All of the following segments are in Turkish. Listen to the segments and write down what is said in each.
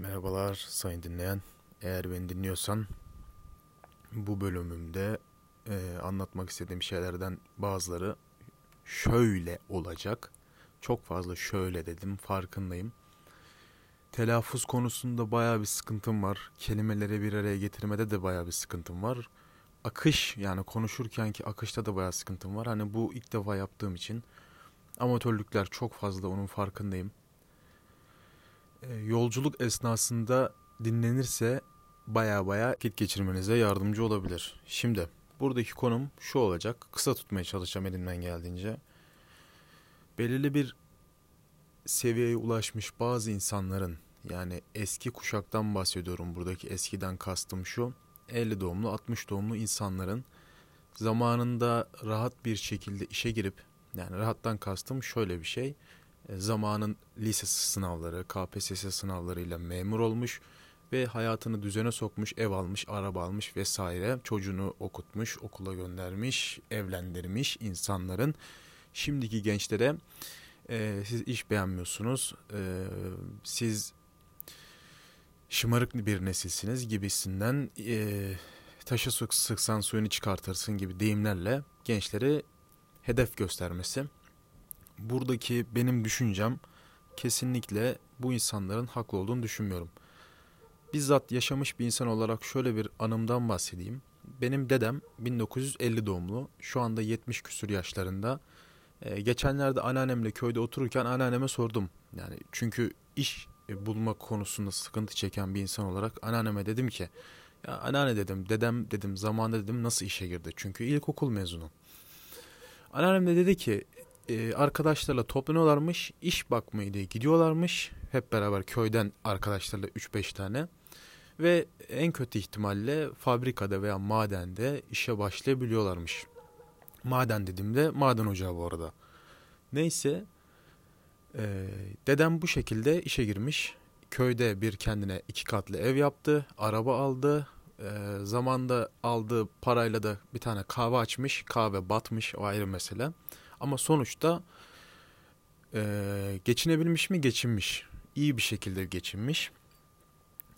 Merhabalar sayın dinleyen. Eğer beni dinliyorsan bu bölümümde e, anlatmak istediğim şeylerden bazıları şöyle olacak. Çok fazla şöyle dedim farkındayım. Telaffuz konusunda baya bir sıkıntım var. Kelimeleri bir araya getirmede de baya bir sıkıntım var. Akış yani konuşurkenki akışta da baya sıkıntım var. Hani bu ilk defa yaptığım için amatörlükler çok fazla onun farkındayım. E, yolculuk esnasında dinlenirse baya baya vakit geçirmenize yardımcı olabilir. Şimdi buradaki konum şu olacak. Kısa tutmaya çalışacağım elimden geldiğince. Belirli bir seviyeye ulaşmış bazı insanların yani eski kuşaktan bahsediyorum buradaki eskiden kastım şu 50 doğumlu 60 doğumlu insanların zamanında rahat bir şekilde işe girip yani rahattan kastım şöyle bir şey zamanın lise sınavları, KPSS sınavlarıyla memur olmuş ve hayatını düzene sokmuş, ev almış, araba almış vesaire. Çocuğunu okutmuş, okula göndermiş, evlendirmiş insanların şimdiki gençlere e, siz iş beğenmiyorsunuz, e, siz şımarık bir nesilsiniz gibisinden e, taşı sıksan suyunu çıkartırsın gibi deyimlerle gençlere hedef göstermesi buradaki benim düşüncem kesinlikle bu insanların haklı olduğunu düşünmüyorum. Bizzat yaşamış bir insan olarak şöyle bir anımdan bahsedeyim. Benim dedem 1950 doğumlu. Şu anda 70 küsür yaşlarında. Ee, geçenlerde anneannemle köyde otururken anneanneme sordum. Yani çünkü iş bulma konusunda sıkıntı çeken bir insan olarak anneanneme dedim ki ya anneanne dedim dedem dedim zamanda dedim nasıl işe girdi? Çünkü ilkokul mezunu. Anneannem de dedi ki e, arkadaşlarla toplanıyorlarmış. iş bakmayı diye gidiyorlarmış. Hep beraber köyden arkadaşlarla 3-5 tane. Ve en kötü ihtimalle fabrikada veya madende işe başlayabiliyorlarmış. Maden dediğimde maden ocağı bu arada. Neyse e, dedem bu şekilde işe girmiş. Köyde bir kendine iki katlı ev yaptı. Araba aldı. E, zamanda aldığı parayla da bir tane kahve açmış. Kahve batmış o ayrı mesele. Ama sonuçta e, geçinebilmiş mi? Geçinmiş. İyi bir şekilde geçinmiş.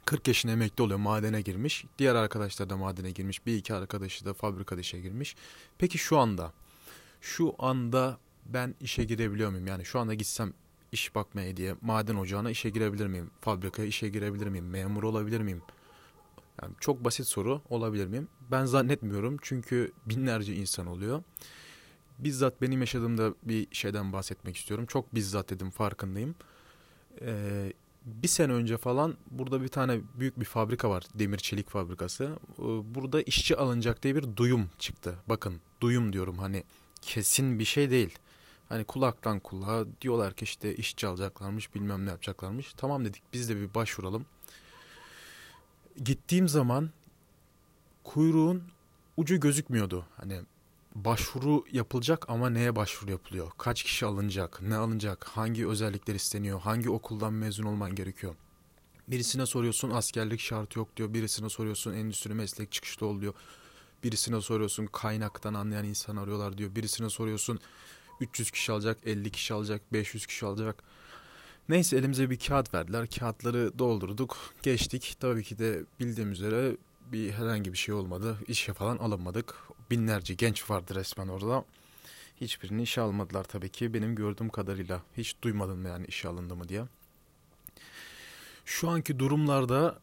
40 yaşında emekli oluyor madene girmiş. Diğer arkadaşlar da madene girmiş. Bir iki arkadaşı da fabrikada işe girmiş. Peki şu anda şu anda ben işe girebiliyor muyum? Yani şu anda gitsem iş bakmaya diye maden ocağına işe girebilir miyim? Fabrikaya işe girebilir miyim? Memur olabilir miyim? Yani çok basit soru olabilir miyim? Ben zannetmiyorum çünkü binlerce insan oluyor bizzat benim yaşadığımda bir şeyden bahsetmek istiyorum. Çok bizzat dedim farkındayım. Ee, bir sene önce falan burada bir tane büyük bir fabrika var. Demir çelik fabrikası. Ee, burada işçi alınacak diye bir duyum çıktı. Bakın duyum diyorum hani kesin bir şey değil. Hani kulaktan kulağa diyorlar ki işte işçi alacaklarmış bilmem ne yapacaklarmış. Tamam dedik biz de bir başvuralım. Gittiğim zaman kuyruğun ucu gözükmüyordu. Hani başvuru yapılacak ama neye başvuru yapılıyor? Kaç kişi alınacak? Ne alınacak? Hangi özellikler isteniyor? Hangi okuldan mezun olman gerekiyor? Birisine soruyorsun askerlik şartı yok diyor. Birisine soruyorsun endüstri meslek çıkışlı oluyor. Birisine soruyorsun kaynaktan anlayan insan arıyorlar diyor. Birisine soruyorsun 300 kişi alacak, 50 kişi alacak, 500 kişi alacak. Neyse elimize bir kağıt verdiler. Kağıtları doldurduk, geçtik. Tabii ki de bildiğim üzere bir herhangi bir şey olmadı. İşe falan alınmadık. Binlerce genç vardı resmen orada. Hiçbirini işe almadılar tabii ki. Benim gördüğüm kadarıyla hiç duymadım yani işe alındı mı diye. Şu anki durumlarda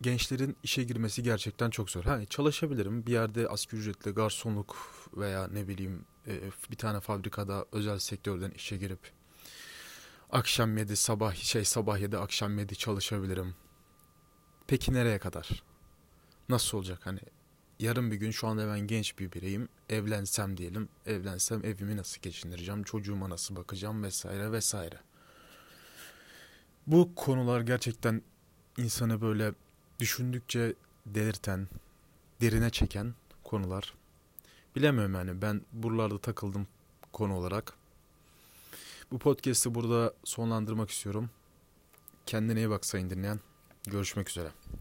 gençlerin işe girmesi gerçekten çok zor. Ha, çalışabilirim bir yerde asgari ücretle garsonluk veya ne bileyim e, bir tane fabrikada özel sektörden işe girip akşam yedi sabah şey sabah yedi akşam yedi çalışabilirim. Peki nereye kadar? nasıl olacak hani yarın bir gün şu anda ben genç bir bireyim evlensem diyelim evlensem evimi nasıl geçindireceğim çocuğuma nasıl bakacağım vesaire vesaire. Bu konular gerçekten insanı böyle düşündükçe delirten, derine çeken konular. Bilemiyorum yani ben buralarda takıldım konu olarak. Bu podcast'i burada sonlandırmak istiyorum. Kendine iyi bak sayın dinleyen. Görüşmek üzere.